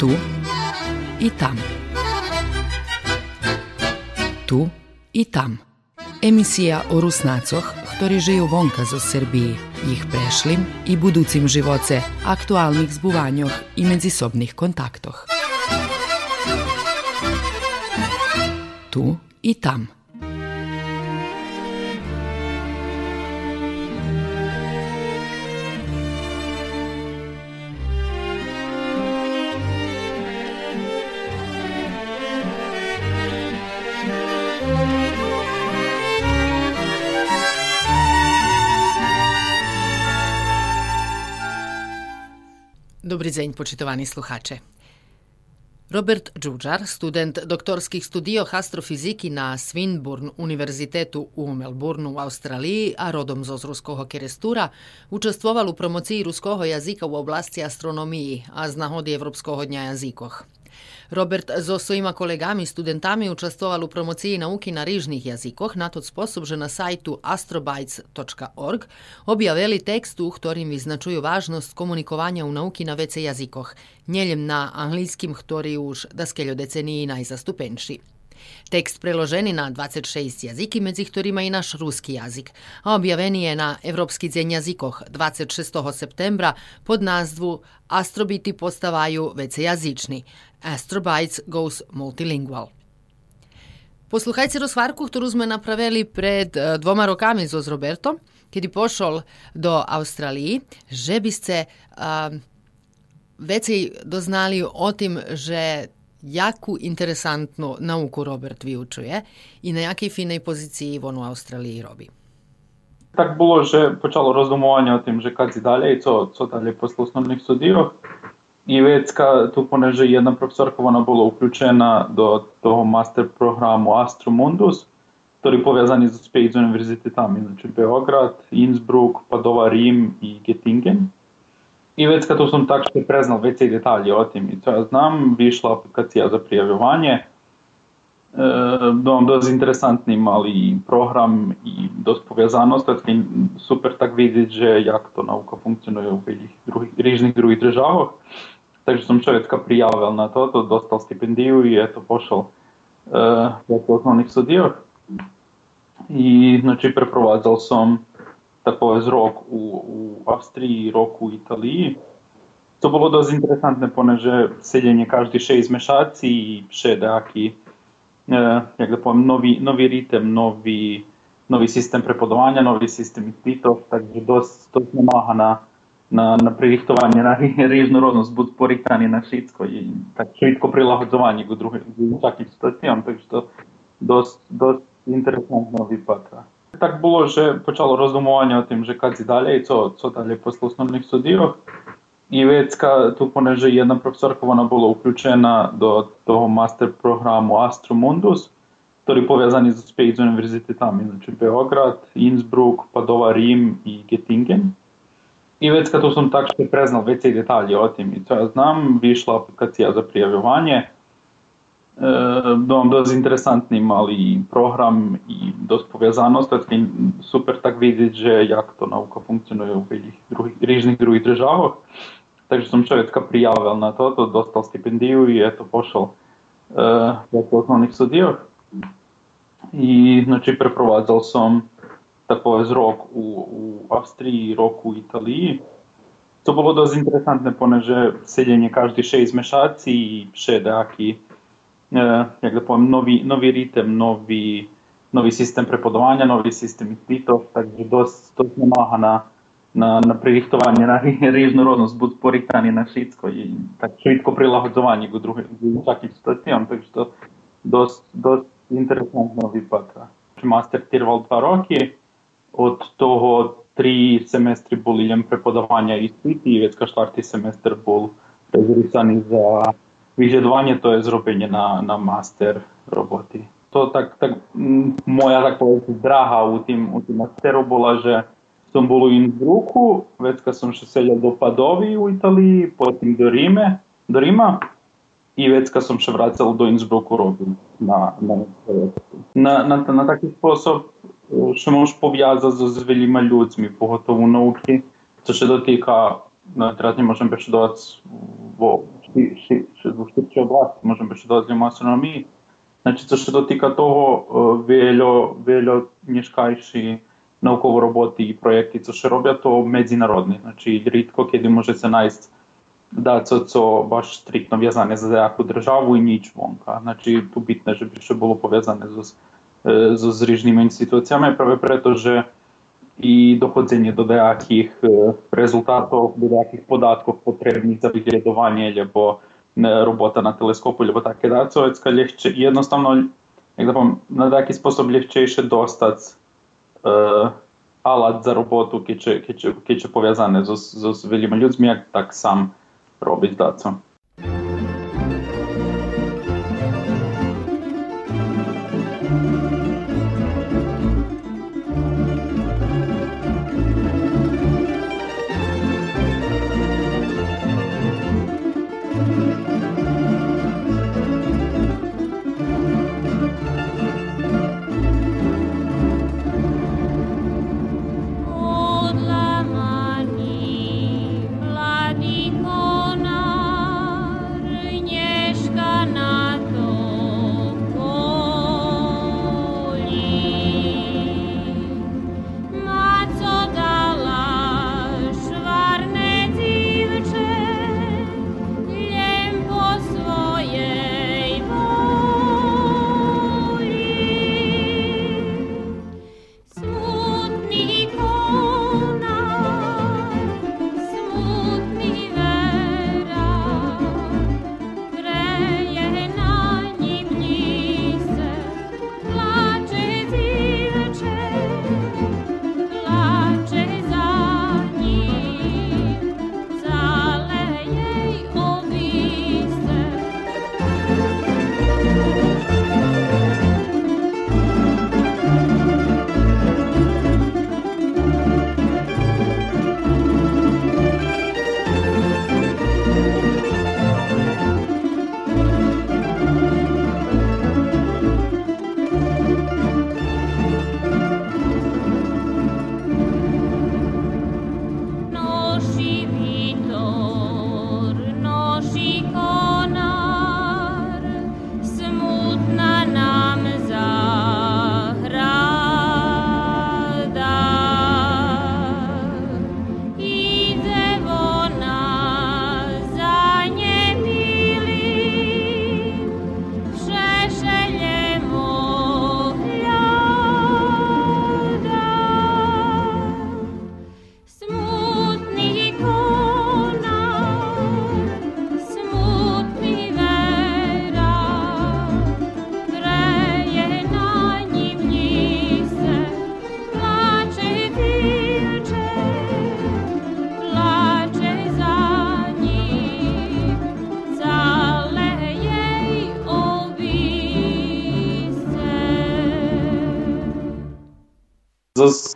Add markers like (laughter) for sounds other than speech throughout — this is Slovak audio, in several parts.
Tu i tam. Tu i tam. Emisija o Rusnacoch, ktorí žijú vonka zo Srbiji, ich prešlim i buducim živoce, aktualnih zbuvanjoh i medzisobnih kontaktoh. Tu i tam. Dobry dzień, poczytowani słuchacze. Robert Džuđar, student doktorskih studijoh astrofiziki na Swinburne univerzitetu u Melbourneu u Australiji, a rodom z ruského kerestura, učestvoval u promociji ruského jazika u oblasti astronomiji, a znahodi Evropského dňa jazikoh. Robert zo svojima kolegami, studentami učestvoval u promociji nauki na rižnih jazikoh, na to sposob, že na sajtu astrobytes.org objavili tekst, u ktorým vyznačujú vážnosť komunikovanja u nauki na vece jazikoh, njeljem na anglijskim, ktorý už da skeljo deceniji najzastupenši. Tekst preloženi na 26 jaziki, medzi ktorima i naš ruski jazik, a objaveni je na Evropski dzen jazikoh 26. septembra pod názvu Astrobiti postavaju vece jazični. Astrobytes Goes Multilingual. Posluhajte rozhvarku, ktorú sme napravili pred eh, dvoma rokami so s Robertom, kedy pošol do Austrálii, že by ste uh, veci doznali o tim, že jaku interesantnu nauku Robert vyučuje i na jakej finej poziciji on u Australiji robi. Tak bolo, že počalo rozdumovaně o tým, že kak si co, co dalej po osnovných. I već kad tu poneže jedna profesorka ona bola uključena do master programu Astromundus, ktorý povezani s spět s univerzitetami, znači Beograd, Innsbruck, Padova, Rim i Göttingen. I već kad sam tak što preznal već i detalje o tim i to ja znam, vyšla aplikacija za prijavljivanje, dom dosť interesantný malý program i dosť povezanosť, taký super tak vidieť, že jak to nauka funkcionuje v druhých, rýžnych druhých državoch. Takže som človeka prijavil na to, to dostal stipendiu i eto pošel uh, v osnovných studijoch. I znači preprovádzal som tak povedz rok u, u Австрії, rok u Italiji. To було досить інтересантне, понеже сидіння кожні 6 місяців і ще деякі, е, як да повім, нові, нові ритм, нові, новий систем преподавання, новий систем іспитів, так досить, досить намага на, на, на пририхтування на різнородність будуть порихтані на швидко і так швидко прилагоджувані до других всяких ситуаціям, так що досить, досить інтересантно випадка. Tak bolo, že počalo rozdumовanje o tým, že kad si dalje i co, co dalje posle osnovnih studirov. I već kad tu poneže jedna profesorka ona bola uključena do toho master programu Astromundus, ktorý povezani s spět s univerzitetami, znači Beograd, Innsbruck, Padova, Rim i Göttingen. I već kad tu sam tak što preznal već i detalje o tim i co ja znam, vyšla aplikacija za prijavljivanje, dom dosť interesantný malý program i dosť povezanosť, taký super tak vidieť, že jak to nauka funkcionuje v druhých, rýžnych druhých državoch. Takže som čovjeka prijavil na to, to dostal stipendiju i no, eto pošao e, preko osnovnih studija. I znači preprovadzal sam također rok u, u Austriji, rok u Italiji. To bilo dość interesantne, ponieważ sjedenje każdy 6 mešaci i še daki, e, jak da povem, novi, novi ritem, novi, novi sistem prepodovanja, novi sistem ispitov, takže dost, dost namahana на на приріхтування на ріжну поріхтання на швидко і так швидко прилагоджування до других всяких. Так що досить дос інтересантна випадка. Мастер тривав два роки, от того три семестри були преподавання іспитів, і четвертий семестр був розрізаний за виглядування, то є зроблення на, на мастер роботи. То так, так моя така драга у тим, у тим мастеру була, що sam bol u Innsbrucku, večka sam še selja do Padovi u Italiji, potim do Rime, do Rima i večka sam še vracal do Innsbrucku robil na, na, na, na, na taký spôsob, що можеш пов'язати з, з веліма людьми, поготову науки, це ще дотика, ну, зараз не можемо бешедувати в швидшій області, можемо бешедувати в астрономії, значить, це ще дотика того, е, вільо, вільо, ніж кайші, роботи і проєкти, це що роблять, то міжнародні. Значить, рідко, коли може це найсть da co, co baš striktno vjazane za nejakú državu i nič vonka. Znači, tu bitné, že by to bolo poviazané so, so zrižnými inštitúciami, práve preto, že i dochodzenie do nejakých rezultátov, do nejakých podátkov potrebných za vyhľadovanie, alebo robota na teleskopu, alebo také dáco, ľahčie, jednostavno, jak da poviem, na nejaký spôsob ľahčejšie dostať uh, alat za robotu, keď je poviazané so, so, s veľmi ľuďmi, tak sám robiť dáco.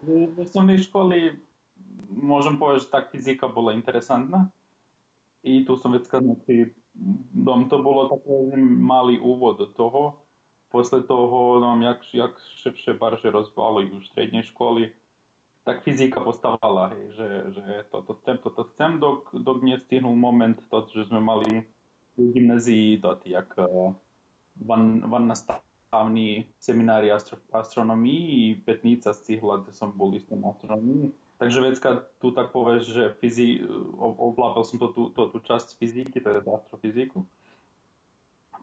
V osnovnej školi môžem povedať, že tak fyzika bola interesantná. I tu som znači, dom to bolo taký malý úvod do toho. Posle toho, no, jak, jak šepše barže rozvali už strednej školy, tak fyzika postavala, hej, že, že toto chcem, toto chcem, dok, dok nestihnul moment, to, že sme mali v gymnázii, to, jak van, van nastav hlavný seminári astro, astronomii i petnica stihla, kde som bol istom astronomii. Takže vecka tu tak povieš, že fyzi, ovládal som to, tú, to, tú časť fyziky, teda astrofyziku.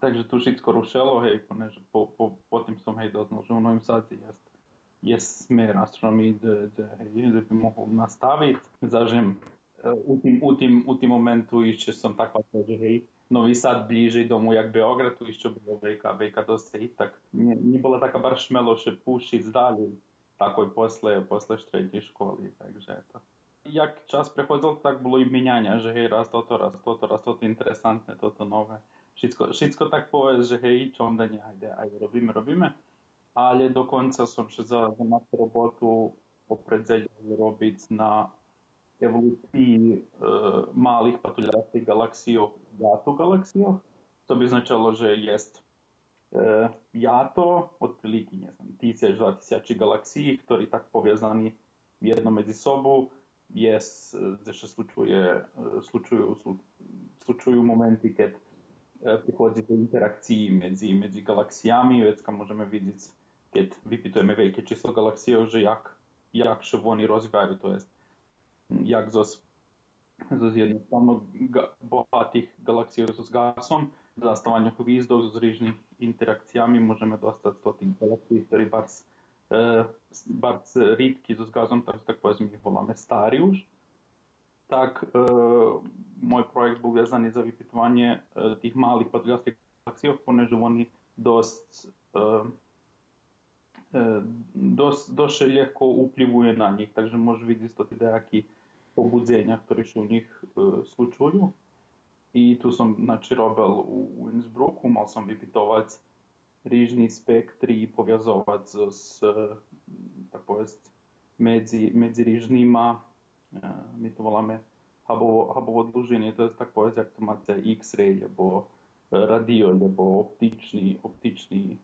Takže tu všetko rušelo, hej, že po, po, po tým som hej doznal, že ono im sa jest, je smer astronomii, kde by mohol nastaviť. Zažem, u tým, u tým, u tým momentu ešte som tak že hej, Nový Sad blíži domu jak Beograd, tu čo bolo veľká, veľká dosť tak ne, nebola taká bar šmelo, že púšiť zdali takoj posle, posle štretej školy, takže to. Jak čas prechodil, tak bolo i meniania, že hej, raz toto, raz toto, raz toto interesantné, toto nové. Všetko, všetko tak povedz, že hej, čo da nejde, aj robíme, robíme. Ale dokonca som še za, za robotu popredzeľ robiť na evoluciji e, malih patuljastih galaksija jatu galaksijo. To bi značilo, že jest e, jato, otprilike ne znam, tisuć, dva tisući galaksiji, koji tak povezani jedno među sobu, jest, gdje se slučuje, e, slučuju, slučuju momenti kad prihodzi do interakciji među, među galaksijami, već kad možemo vidjeti kad vypitujeme velike čisto galaksije, jak, jak se oni razvijaju, to jest jak uz jednostavno bohatih galaksija s gasom, za stavanje hvizdo z rižnim interakcijami možemo dostati stotin galaksij, torej barc, eh, barc redki z gazom, torej tako izmihovame stari už. Tak, eh, moj projekt bil vezan za vypitovanje eh, tih malih podgasnih galaksij, poneže oni dost eh, dost, dost še lahko na njih, takže možeš vidjeti, da ti pobudzenia, ktoré sa u nich e, slučujú. I tu som znači, robil u Innsbrucku, som vypytovať rýžny spektry, poviazovať s, s tak povedz, medzi, medzi rýžnýma, e, voláme Hubble, Hubble dlžiny, to je tak povedz, jak to máte X-ray, alebo radio, alebo optičný, optičný e,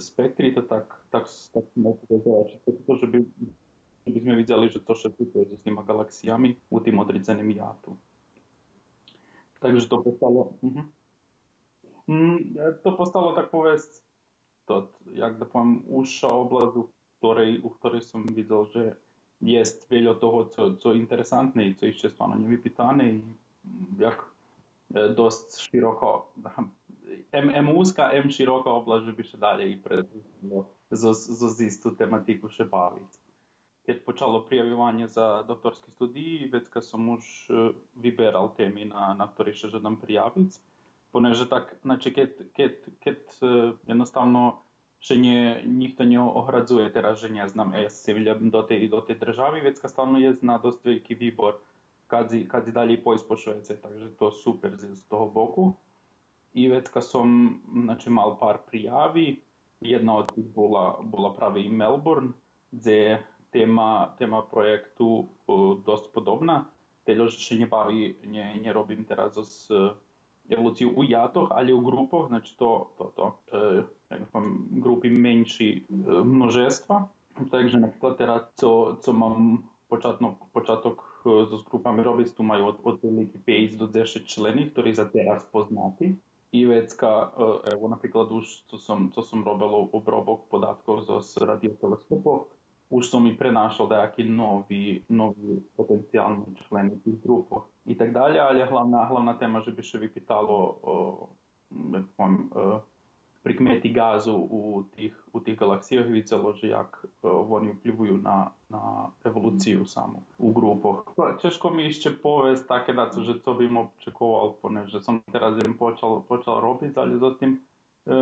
spektry, to tak, tak, tak môžete povedať, že by by sme byśmy widzieli, że troszeczkę jest z galaksjami u tym odrodzonym jatu. Także to powstało... Mhm. Mm, e, to powstało, tak powiedz, to jak powiem, usza oblast, u której, u której sam widział, że jest wiele tego, co, co interesantne i co jeszcze jest nie wypytane i mm, jak dość szeroko, M, M uska, M szeroka oblast, żeby się dalej pre, z, z, z, z tą tematiką się bawić. почало prijavljivanje za doktorski studij, već kad sam už vyberal temi, na, na ktoré še želim prijaviti. Poneže tak, znači, keď, keď, keď jednostavno še nje, njih to ohradzuje, teraz, že ne znam, e, se veljam do te, do te državi, već kad stalno je na dost veliki vibor, kad, kad dalje poispošujete, takže to super z toho boku. I već kad sam, znači, mal par prijavi, jedna od tih bila, bila pravi Melbourne, gdje téma, téma projektu uh, dosť podobná. Teda, že nebaví, ne, nerobím teraz s evolúciu u játoch, ale u grupoch, znači to, to, to uh, grupy menší uh, množstva. Takže napríklad teraz, co, co mám počiatok, počiatok so s grupami robiť, tu majú od, od veľký 5 do 10 členy, ktorí za teraz poznáte. I vecka, evo napríklad už, co som, co robil obrobok podatkov zo radioteleskopov, što mi prenašao da jaki novi, novi potencijalni člen tých grupov i tak dalje, ali je hlavna, hlavna tema, že bi še vypýtalo o, nekom, o, pri gazu u tih, u tih galaksijah vidjelo že jak o, oni vplivuju na, na evoluciju mhm. samo u grupoh. Češko mi išće povest tako da su že to bi im očekoval, poneže sam teraz im počal, počal robiti, ali zatim, e,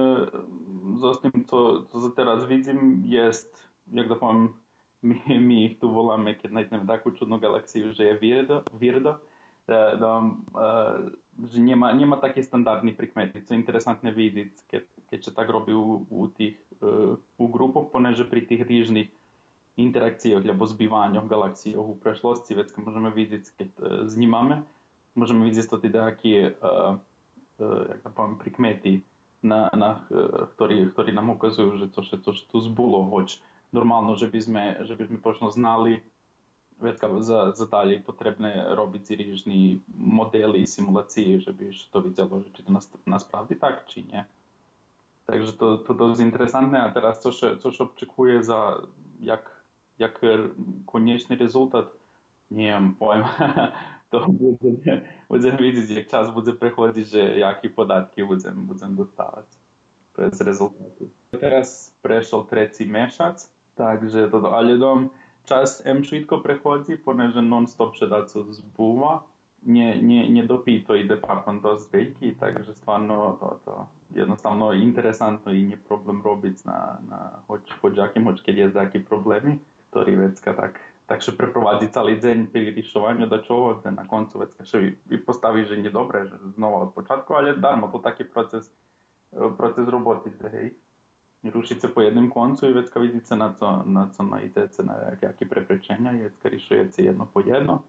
zatim to, to za teraz vidim jest jak to poviem, my, my ich tu voláme, keď nájdeme takú čudnú galaxiu, že je Virdo, Virdo da, da, uh, že nemá, nemá také standardný prikmety, co je interesantné vidieť, keď, keď sa tak robí u, u tých uh, u grupov, poneže pri tých rýžnych interakciách alebo zbývaniach galaxií u prešlosti, vecka môžeme vidieť, keď znímame, môžeme vidieť to teda, aké prikmety, na, na, ktorí, ktorí nám ukazujú, že to, že to, že tu zbulo, hoď normálno, že by sme, že by sme možno znali vedka za, za dalej potrebné robiť rýžny modely, simulácie, že by to videlo, že či to nás, nás pravdy tak, či nie. Takže to, to dosť interesantné a teraz to, čo, čo očekuje za jak, jak konečný rezultat, neviem, pojem, (laughs) to budem, budem vidieť, jak čas bude prechodiť, že jaký podatky budem, budem dostávať bez rezultátu. Teraz prešiel tretí mešac, Takže toto, ale dom čas em švitko prehodi, poneže non stop še daco zbuma, nie, nie, nie dopito i departament dość wielki, także stwarno to, to jednostavno interesantno i nie problem robić na, na choć, choć jakim, choć kiedy jest jaki problemy, to rivecka tak, tak się przeprowadzi cały dzień przy ryszowaniu do czoło, na końcu wecka i, i postawi, że niedobre, że znowu od początku, ale darmo, to taki proces, proces roboty, hej. rušice po jednym końcu i vecka widzicie na co, na co najdziecie, na jakie preprzeczenia i vecka rysujecie jedno po jedno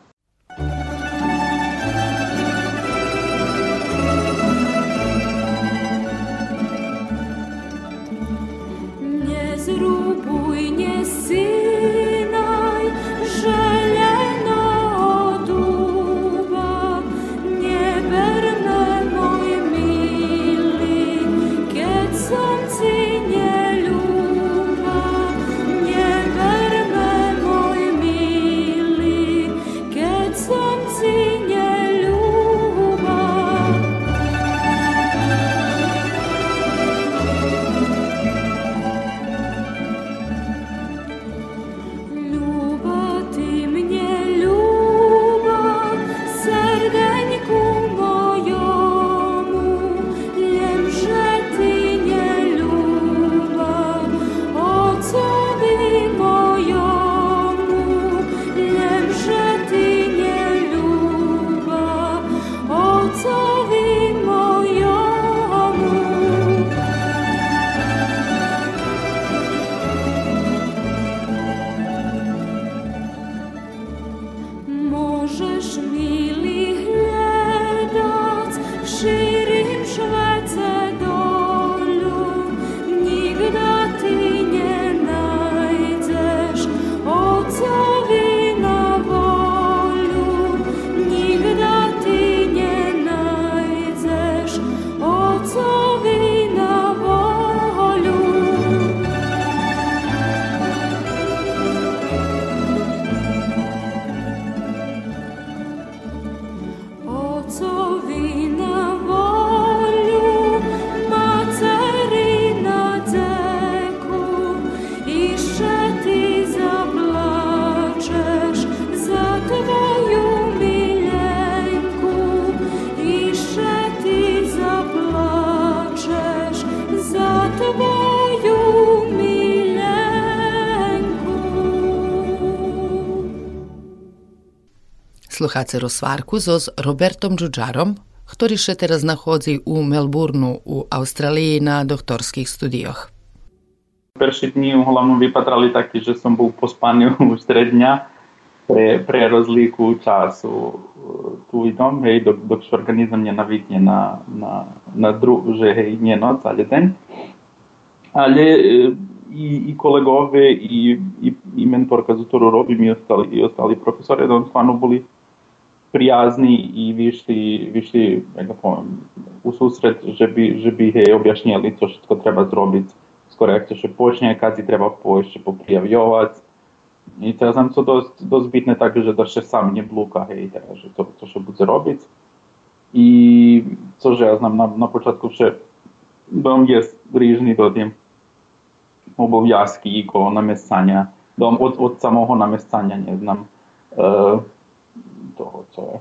Sluchace rozsvárku so s Robertom Džudžarom, ktorý sa teraz nachodzi u Melbourneu u Austrálii na doktorských studioch. Dni hlavne vypatrali taký, že som bol po spaniu (laughs) už 3 dňa pre, pre rozlíku času. Tu idem, hej, dok, dok organizm nenavykne na, na, na dru, že hej, nie noc, ale deň. Ale i, i kolegové, i, i, i mentorka, za ktorú robím, i ostali, i ostali profesori, da stvarno boli prijazni i višli, višli u susret, že bi, že bi hej objašnjali to što treba zrobiti s korekcije še počne, kad si treba pošće poprijavljovati. I to znam, to dost, dost bitne tako, že da še sam ne bluka, hej, hej, že to, to še bude robiti. I co že ja znam, na, na početku še dom je rižni do tem obovjazki i go namestanja, dom od, od samog namestanja, ne znam, uh, toho, co je.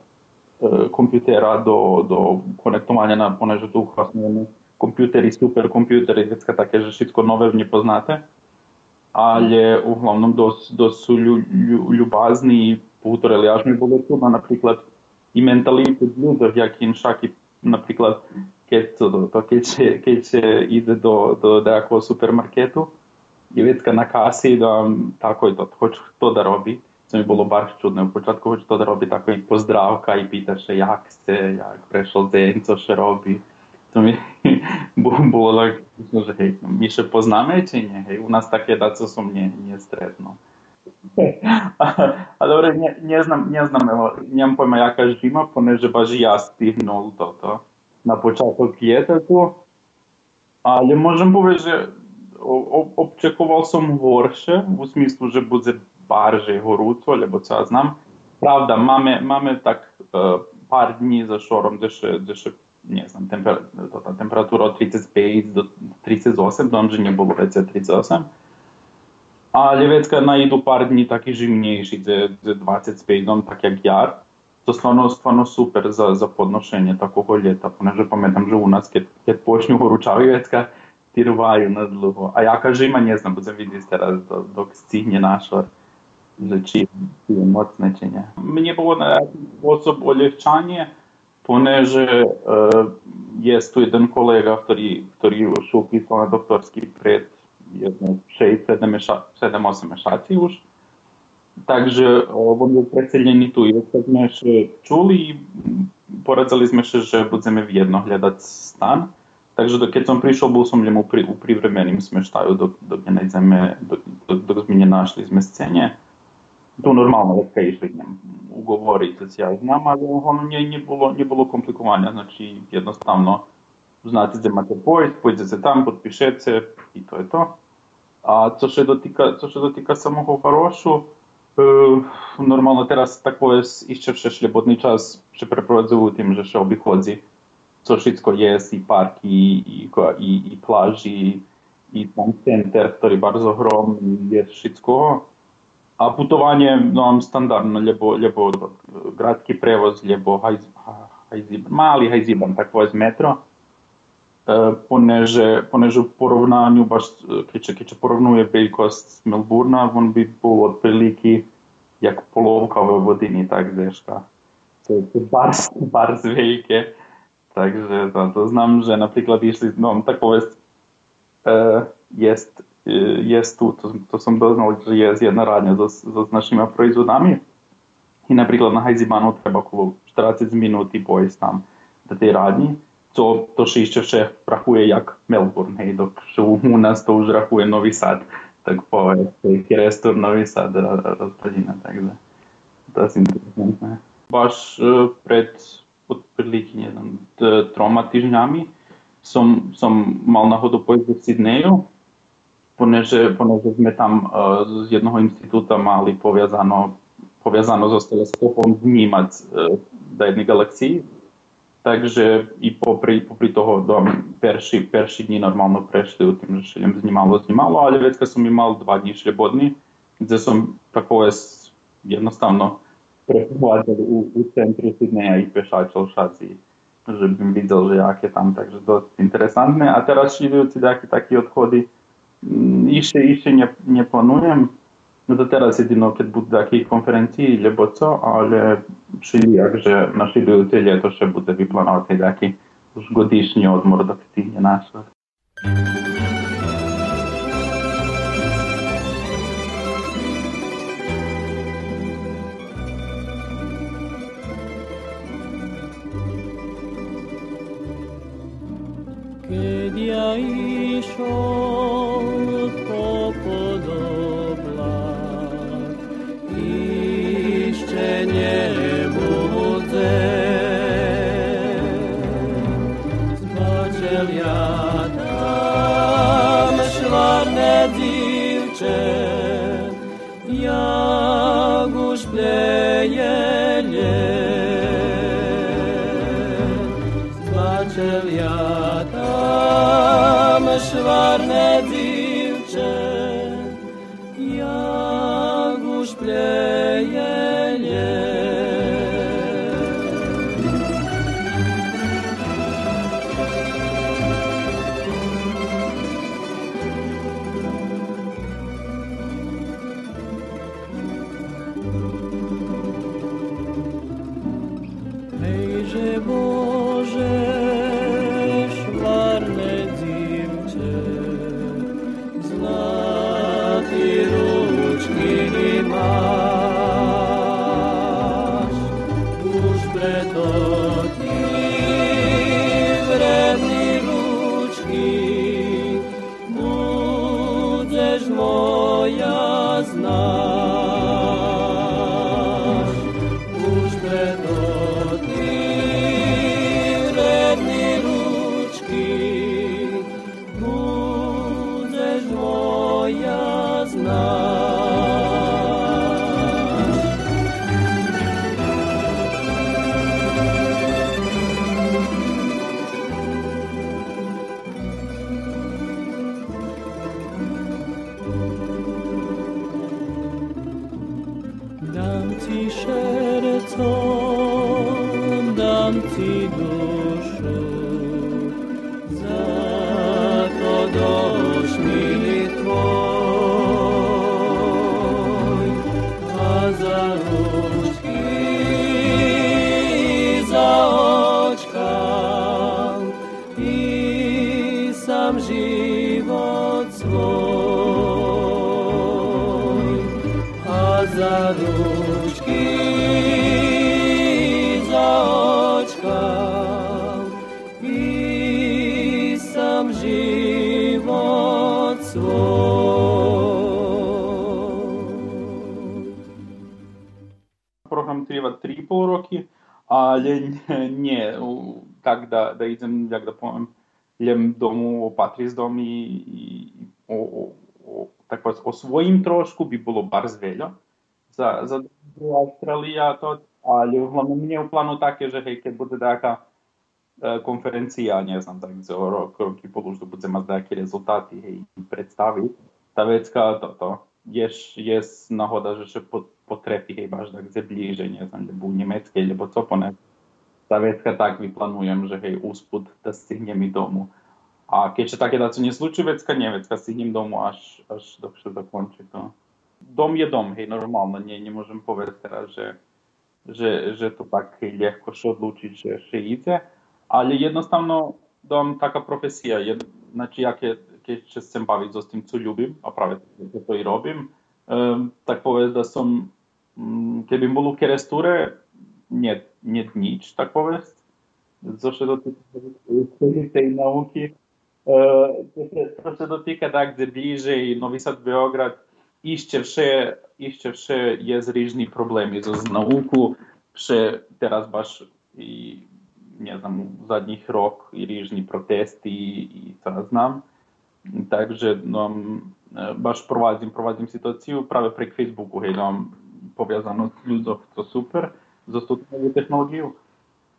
Kompjutera do, do konektovanja na poneže tu vlastne kompjutery, superkompjutery, vecka také, že všetko nové v uglavnom dosť, dosť sú ľu, ľu, ľubazni, poutoreli až mi bolo tu, napríklad i mentalitu ľudov, jak im však napríklad keď, ide do, do nejakého supermarketu, je vecka na kasi, da tako je to, to da robi Це mi było bardzo trudne. W początku choć to robi taką pozdrawka i pyta się jak chce, jak przeszedł dzień, co się robi. To mi było tak, że hej, my się poznamy czy nie? Hej, u nas takie tacy są nie, niestretno. A dobra, nie, nie znam, nie znam, nie mam pojma jaka zima, ponieważ ja stygnął do to. Na początku pije to, ale можемо powiedzieć, że obczekował są gorsze, w смислу, że będzie barže horúco, lebo co ja znam. Pravda, máme, máme tak uh, pár dní za šorom, kde še, kde še nie znam, temper, to, tá temperatúra od 35 do 38, dom, že nebolo veci 38. Ale vecka najdu pár dní taký živnejší, kde, kde 25 dom, tak jak jar. To stvarno, stvarno super za, za podnošenje takого ljeta, poneže pamätam, že u nás, keď, keď počnú horúčavi vecka, tirvajú na dlho. A ja kažem, nie znam, budem vidieť teraz, dok stihne že či je mocné, či nie. Mne bolo na spôsob olehčanie, poneže e, je tu jeden kolega, ktorý, ktorý už upísal na doktorský pred 6-7 mesiaci už. Takže on bol presedený tu. Tak sme čuli, poradzali sme sa, že budeme v jedno hľadať stan. Takže keď som prišiel, bol som mu pri, privremeným smešťaju, dok, dok, dok, dok, dok sme nenašli zmestenie to normalno lekka rješenja. Ugovorice se ja znam, ali ono nije, nije, bilo, nije bilo komplikovanja, znači jednostavno znate da imate pojest, pojdete se tam, potpišete se i to je to. A co się dotyka, co się dotyka samego faroszu, yy, normalno teraz tako jest jeszcze przez ślebodny czas przeprowadziły tym, że się obchodzi co wszystko jest i parki, i, i, i plaży, i, i ten center, który bardzo ogromny jest wszystko. A putovanje no, standardno, lebo, lebo gradski prevoz, lebo hajz, hajziban, mali hajziban, tako je metro. E, poneže, poneže u porovnanju, baš keď, keď porovnuje veľkosť Melburna, on by bol otprilike jak polovka v vodini, tak deška. To je bar, bar veľké. Takže to, to znam, že napríklad išli, no tak povedz, e, jest jest tu, to, to som doznal, že je jedna so, so s našimi proizvodami. i napríklad na Hajzibanu treba okolo 40 minút pojsť tam do tej radni. To, to še ešte vše rachuje jak Melbourne, hej, dok u nás to už rachuje Nový Sad, tak povedz, restor Nový Sad rozpadina, takže to je interesantné. Baš pred otprilike, neviem, troma týždňami som, som mal náhodu pojsť do Sydneyu, poneže, poneže sme tam uh, z jednoho institúta mali poviazano powiązano so teleskopom vnímať e, jednej galaxii. Takže i popri, popri toho do perši, perši dní normálno prešli u tým, že šeljem znimalo, znimalo, ale vecka som imal dva dní šljebodní, kde som tak povedz jednostavno prehľadal u, u centru Sydneya i pešačil šaci, že bym videl, že aké tam, takže dosť interesantné. A teraz šľidujúci nejaké také odchody, Mm, jeszcze, jeszcze nie, nie planuję. No to teraz jedyno kiedy będzie takiej konferencji albo co, ale czyli jakże naszej bibliotece to się będzie wyplanować taki już godzinny odmór do tych naszych. Kiedy ja Pero (laughs) nie tak da, da idem, jak da povem, idem domu, opatri z domu i, i o, o, o, tak povedz, osvojím trošku, by bolo bar veľa za, za Austrália to, ale hlavne mne je plánu také, že hej, keď bude taká e, konferencia, ne znam, tak za rok, rok i pol už to bude mať nejaké rezultáty, hej, predstaviť. Tá vecka, to, to, je, je náhoda, že, že potrafi chyba aż tak zbliżej, nie znam, gdyby był niemiecki albo co, one zawieckę tak wyplanują, że hej, uspód, da stygniemy domu. A kiedy takie dacy nie случи вецка niemiecka, stygniemy domu aż, aż dobrze zakończy to. Dom je dom, hej, normalno, nie, nie możemy powiedzieć teraz, że, że, że to tak lekko się odluczyć, że się idzie, ale jednostawno dom taka profesja, jed, znaczy jak się z tym bawić, z tym co lubim, a prawie to i robim, tak povedz, da som, mm, keby bol u Kerestúre, nie, nie nič, tak povedz, co się dotyka tej nauki, e, co się dotyka tak bliżej Novi Sad Beograd, iście wsze, iście wsze jest różni problemy z nauku, wsze teraz baš i nie znam, zadnjih rok i różni protesty i, i to znam. Takže no, baš provadzim, provadzim situaciju prave prek Facebooku, hej, no, povezano s ľuďmi, to super, za tú technológiu.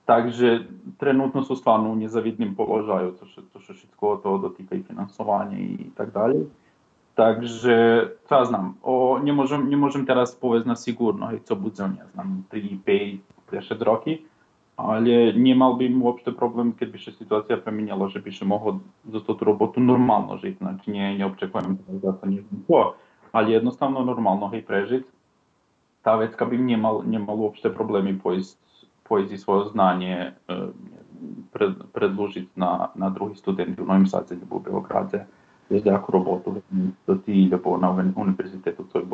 Takže trenutno sú stvarno u nezavidnim položaju, to, to što všetko toho dotýka i finansovanje i tak dalje. Takže to ja znam. O, nie môžem teraz povedať na sigurno, hej, co bude, ja znam, 3, 5, 10 roky, ale nemal by uopšte problém, keď by sa situácia premenila, že by sa mohol za tú robotu normálno žiť. Znači, nie, neočekujem za to neviem čo, ale jednostavno normálno hej prežiť. Tá vecka by nemal, nemal uopšte problémy pojsť, pojsť svoje znanie e, pred, predložiť na, na druhý student v Novým Sadze alebo v Beograde desde ako robotu do tý, lebo na univerzitetu to je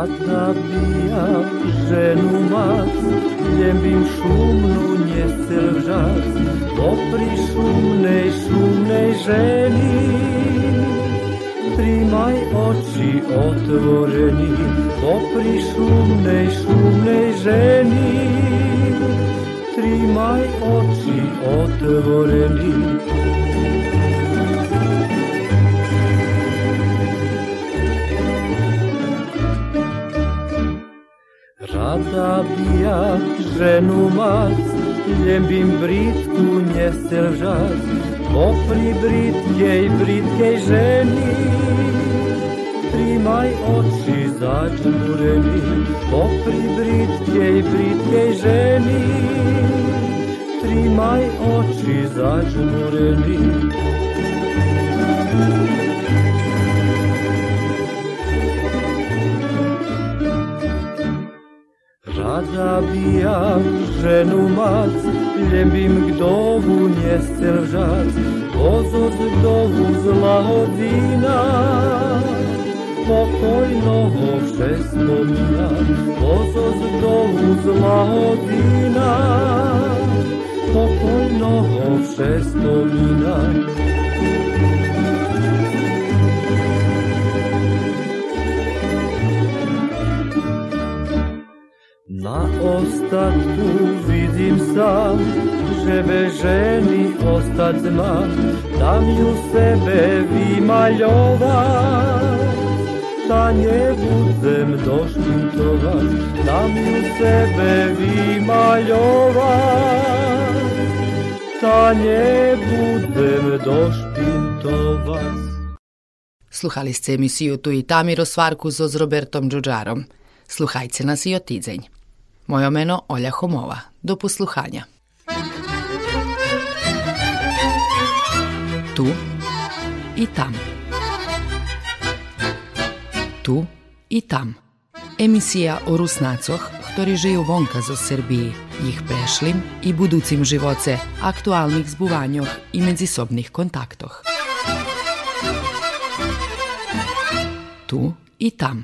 Rada bija ženu mat, ljembim šumnu nje vžac, Popri šumnej, šumnej ženi Trimaj oči otvoreni. Popri šumnej, šumnej ženi Trimaj oči otvoreni Adabia ženumas, ljembim britku nje selžas, opri britkej, britkej ženi. Trimaj oči začureni, opri britkej, britkej ženi. Trimaj oči začureni. Zabija ženu mac, ljembim gdovu njesce lžac, ozoz gdovu zla hodina. Pokojno vše spomina, ozoz gdovu zla hodina. Pokojno vše spomina, Na ostatku vidim sam, že beženi ostat zna, tam ju sebe vi maljovat. Ta nie budzem doszpuntować, tam ju sebe vi maljovat. Ta nie budem doszpuntować. Sluhali ste emisiju Tu i Tamiro Svarku s Robertom Đuđarom. Sluhajte nas i otizenj. Moje meno Olja Homova. Do posluhanja. Tu i tam. Tu i tam. Emisija o Rusnacoh, ktorí žijú vonka zo Srbiji, ich prešlim i buducim živoce, aktualnih zbuvanjoh i medzisobnih kontaktoh. Tu i tam.